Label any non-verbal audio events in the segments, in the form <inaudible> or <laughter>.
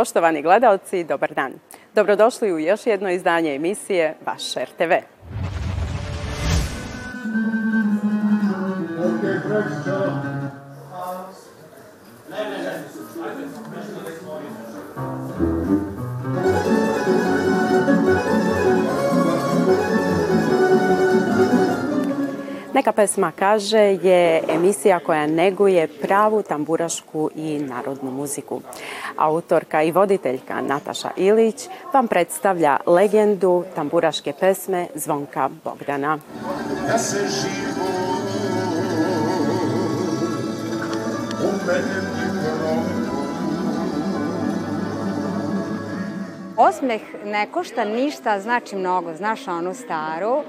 Poštovani gledalci, dobar dan. Dobrodošli u još jedno izdanje emisije Vaš RTV. Neka pesma kaže je emisija koja neguje pravu tamburašku i narodnu muziku. Autorka i voditeljka Nataša Ilić vam predstavlja legendu tamburaške pesme Zvonka Bogdana. Da se živo u mene Osmeh ne košta ništa, znači mnogo, znaš onu staru.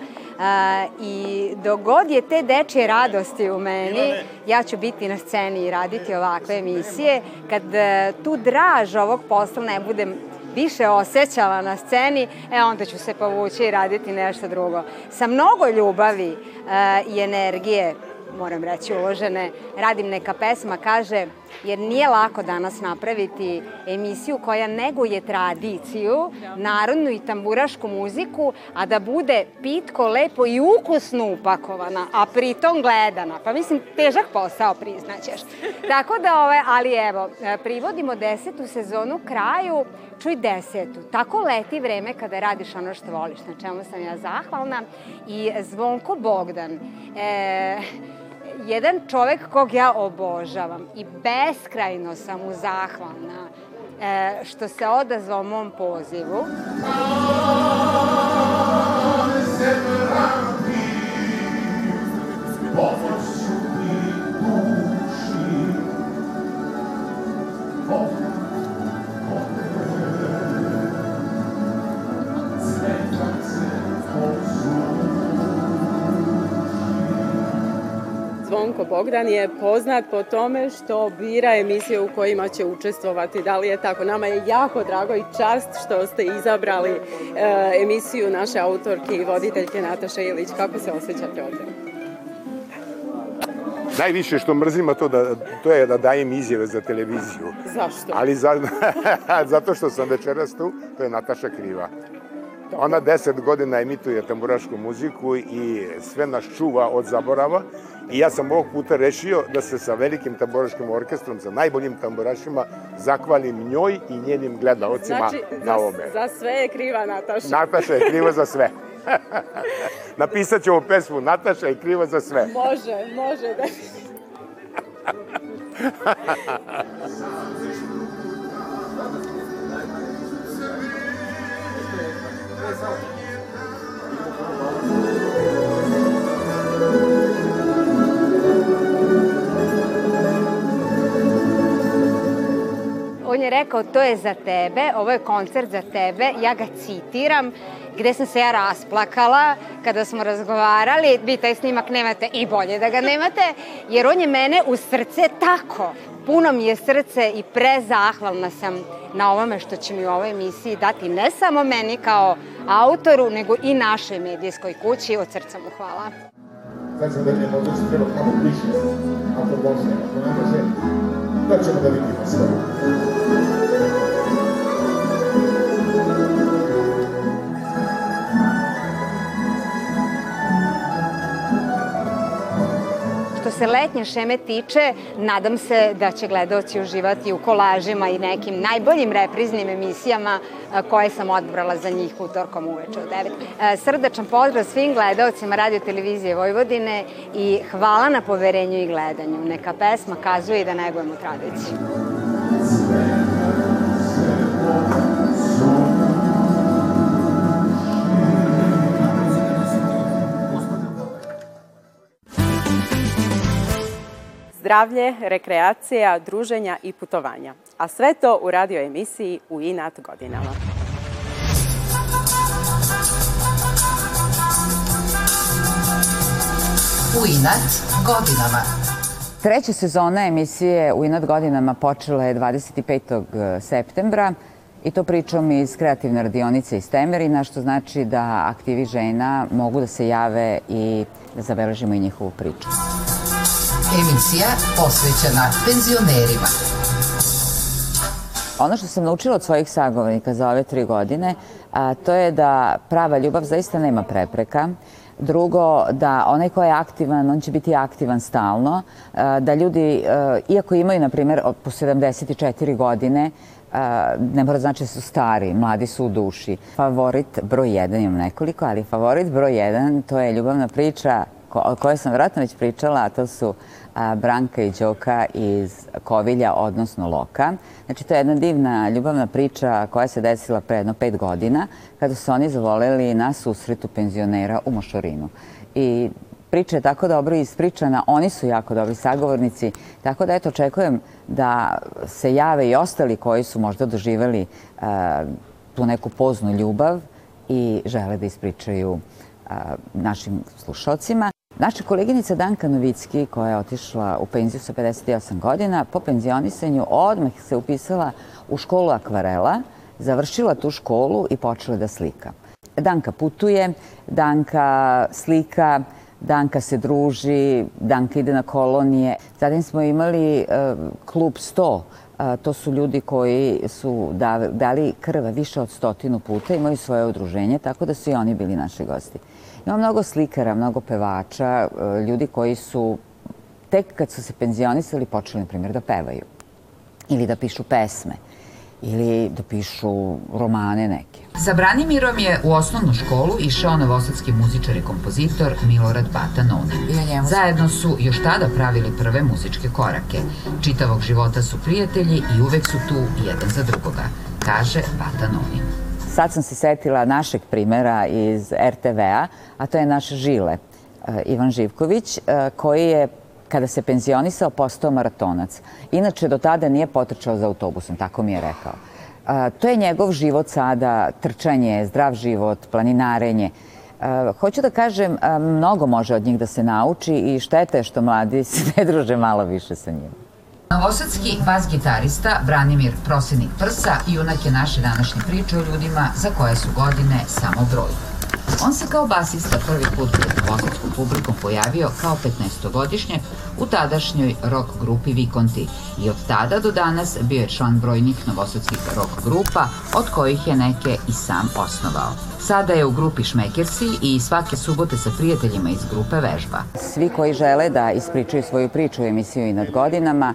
I dogod je te dečje radosti u meni, ja ću biti na sceni i raditi ovakve emisije. Kad e, tu draž ovog posla ne budem više osjećala na sceni, e onda ću se povući i raditi nešto drugo. Sa mnogo ljubavi e, i energije moram reći uložene, radim neka pesma, kaže, jer nije lako danas napraviti emisiju koja neguje tradiciju, narodnu i tamburašku muziku, a da bude pitko, lepo i ukusno upakovana, a pritom gledana. Pa mislim, težak posao, priznaćeš. Tako da, ove, ali evo, privodimo desetu sezonu kraju, čuj desetu. Tako leti vreme kada radiš ono što voliš, na čemu sam ja zahvalna. I Zvonko Bogdan, e, jedan čovek kog ja obožavam i beskrajno sam mu zahvalna e, što se odazvao mom pozivu. Se Zvonko Bogdan je poznat po tome što bira emisije u kojima će učestvovati. Da li je tako? Nama je jako drago i čast što ste izabrali e, emisiju naše autorke i voditeljke Nataše Ilić. Kako se osjećate ovde? Najviše što mrzim, to, da, to je da dajem izjave za televiziju. Zašto? Ali za, <laughs> zato što sam večeras tu, to je Nataša Kriva. Ona deset godina emituje tamburašku muziku i sve nas čuva od zaborava I ja sam ovog puta rešio da se sa velikim tamburaškim orkestrom, sa najboljim tamburašima, zahvalim njoj i njenim gledalcima znači, na ovome. Za sve je kriva Nataša. Nataša je kriva za sve. <laughs> Napisat ćemo pesmu Nataša je kriva za sve. Može, može da... <laughs> on je rekao to je za tebe, ovo je koncert za tebe, ja ga citiram, gde sam se ja rasplakala kada smo razgovarali, vi taj snimak nemate i bolje da ga nemate, jer on je mene u srce tako, puno mi je srce i prezahvalna sam na ovome što će mi u ovoj emisiji dati ne samo meni kao autoru, nego i našoj medijskoj kući. Od srca mu hvala. Sad sam da ne možda se treba malo bliže, ako može, ako ne može, da ćemo da vidimo sve. Se letnje šeme tiče, nadam se da će gledalci uživati u kolažima i nekim najboljim repriznim emisijama koje sam odbrala za njih utorkom uveče u 9. Srdačan pozdrav svim gledalcima Radio Televizije Vojvodine i hvala na poverenju i gledanju. Neka pesma kazuje i da negujemo tradiciju. Zdravlje, rekreacija, druženja i putovanja. A sve to u radio emisiji u inat godinama. U inat godinama. Treća sezona emisije U inat godinama počela je 25. septembra i to pričom iz kreativne radionice iz Temerina, što znači da aktivi žena mogu da se jave i da zabeležimo i njihovu priču emisija posvećena penzionerima. Ono što sam naučila od svojih sagovornika za ove tri godine, a, to je da prava ljubav zaista nema prepreka, Drugo, da onaj ko je aktivan, on će biti aktivan stalno, da ljudi, iako imaju, na primjer, po 74 godine, ne mora znači da su stari, mladi su u duši. Favorit broj jedan, imam nekoliko, ali favorit broj jedan, to je ljubavna priča o kojoj sam vratno već pričala, a to su Branka i Đoka iz Kovilja, odnosno Loka. Znači, to je jedna divna ljubavna priča koja se desila pre jedno pet godina, kada su oni zavoleli na susretu penzionera u Mošorinu. I priča je tako dobro ispričana, oni su jako dobri sagovornici, tako da eto očekujem da se jave i ostali koji su možda doživali uh, tu neku poznu ljubav i žele da ispričaju uh, našim slušalcima. Naša koleginica Danka Novicki, koja je otišla u penziju sa 58 godina, po penzionisanju odmah se upisala u školu akvarela, završila tu školu i počela da slika. Danka putuje, Danka slika, Danka se druži, Danka ide na kolonije. Zatim smo imali uh, klub 100, uh, to su ljudi koji su dali krva više od stotinu puta, imaju svoje udruženje, tako da su i oni bili naši gosti. Ima mnogo slikara, mnogo pevača, uh, ljudi koji su tek kad su se penzionisali počeli, na primjer, da pevaju ili da pišu pesme ili da pišu romane neke. Za Branimirom je u osnovnu školu išao novosadski muzičar i kompozitor Milorad Bata Nonin. Zajedno su još tada pravili prve muzičke korake. Čitavog života su prijatelji i uvek su tu jedan za drugoga, kaže Bata Nonin. Sad sam se setila našeg primera iz RTV-a, a to je naš Žile, eh, Ivan Živković, eh, koji je kada se penzionisao, postao maratonac. Inače, do tada nije potrčao za autobusom, tako mi je rekao. To je njegov život sada, trčanje, zdrav život, planinarenje. Hoću da kažem, mnogo može od njih da se nauči i štete je što mladi <laughs> se ne druže malo više sa njim. Novosadski bas-gitarista Branimir Prosenik Prsa junak je naše današnje priče o ljudima za koje su godine samo broj. On se kao basista prvi put pred novosadskom publikom pojavio kao 15-godišnjak u tadašnjoj rock grupi Vikonti i od tada do danas bio je član brojnih novosadskih rock grupa, od kojih je neke i sam osnovao. Sada je u grupi Šmekersi i svake subote sa prijateljima iz grupe vežba. Svi koji žele da ispričaju svoju priču u emisiju i nad godinama,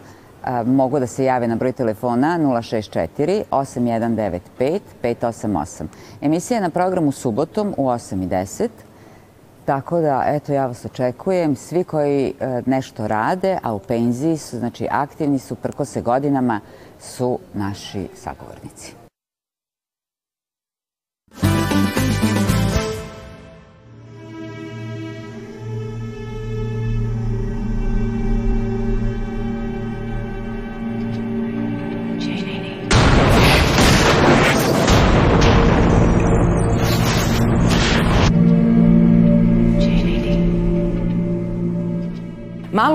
mogu da se jave na broj telefona 064 8195 588. Emisija je na programu subotom u 8.10. Tako da, eto, ja vas očekujem. Svi koji e, nešto rade, a u penziji su, znači aktivni su, prko se godinama, su naši sagovornici.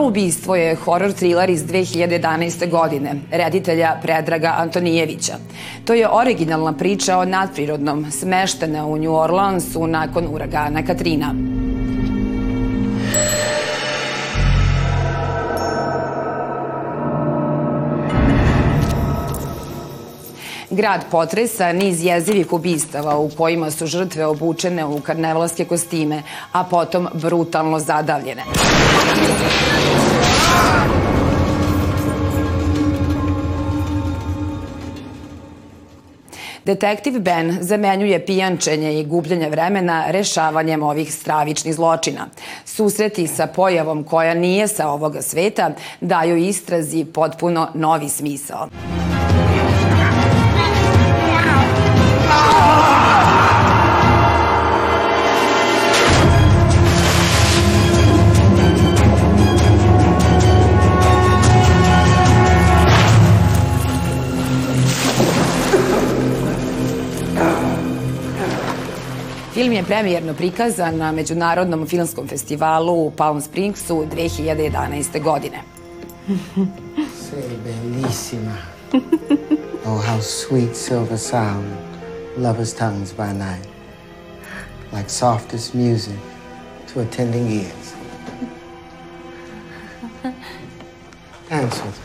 Malo ubistvo je horror thriller iz 2011. godine, reditelja Predraga Antonijevića. To je originalna priča o nadprirodnom, smeštena u New Orleansu nakon uragana Katrina. Grad potresa niz jezivih ubistava u kojima su žrtve obučene u karnevalske kostime, a potom brutalno zadavljene. Detektiv Ben zamenjuje pijančenje i gubljenje vremena rešavanjem ovih stravičnih zločina. Susreti sa pojavom koja nije sa ovoga sveta daju istrazi potpuno novi smisao. Premijerno prikazan na Međunarodnom filmskom festivalu u Palm Springsu 2011. godine. Sei bellissima. Oh, how sweet silver sound, lovers' tongues by night, like softest music to attending ears. Dance with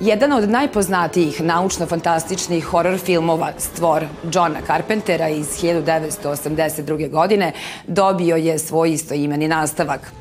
Jedan od najpoznatijih naučno-fantastičnih horor filmova Stvor Johna Carpentera iz 1982. godine dobio je svoj istoimeni nastavak.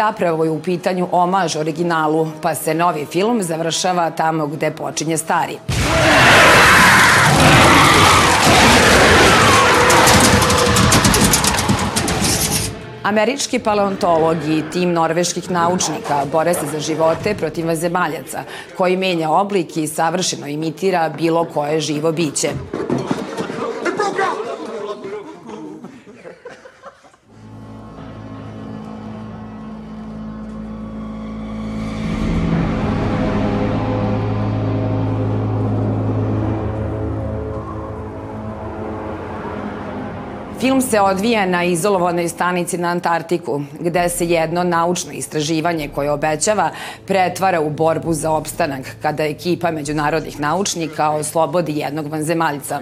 Zapravo je u pitanju omaž originalu, pa se novi film završava tamo gde počinje stari. Američki paleontolog i tim norveških naučnika bore se za živote protiv vanzemaljaca, koji menja oblik i savršeno imitira bilo koje živo biće. Film se odvija na izolovanoj stanici na Antarktiku, gde se jedno naučno istraživanje koje obećava pretvara u borbu za opstanak kada ekipa međunarodnih naučnika oslobodi jednog vanzemaljca.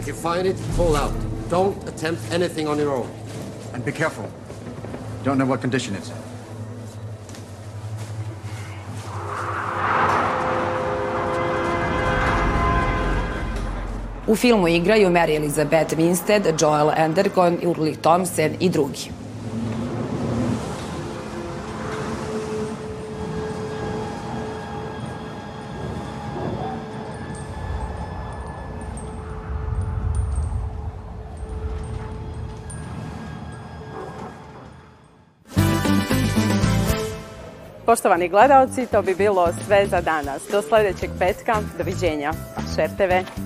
If you find it, pull out. Don't attempt anything on your own. And be careful. Don't know what condition it's in. U filmu igraju Mary Elizabeth Winstead, Joel Andergon, Ulrich Thompson i drugi. Poštovani gledalci, to bi bilo sve za danas. Do sledećeg petka. Doviđenja. Šer TV.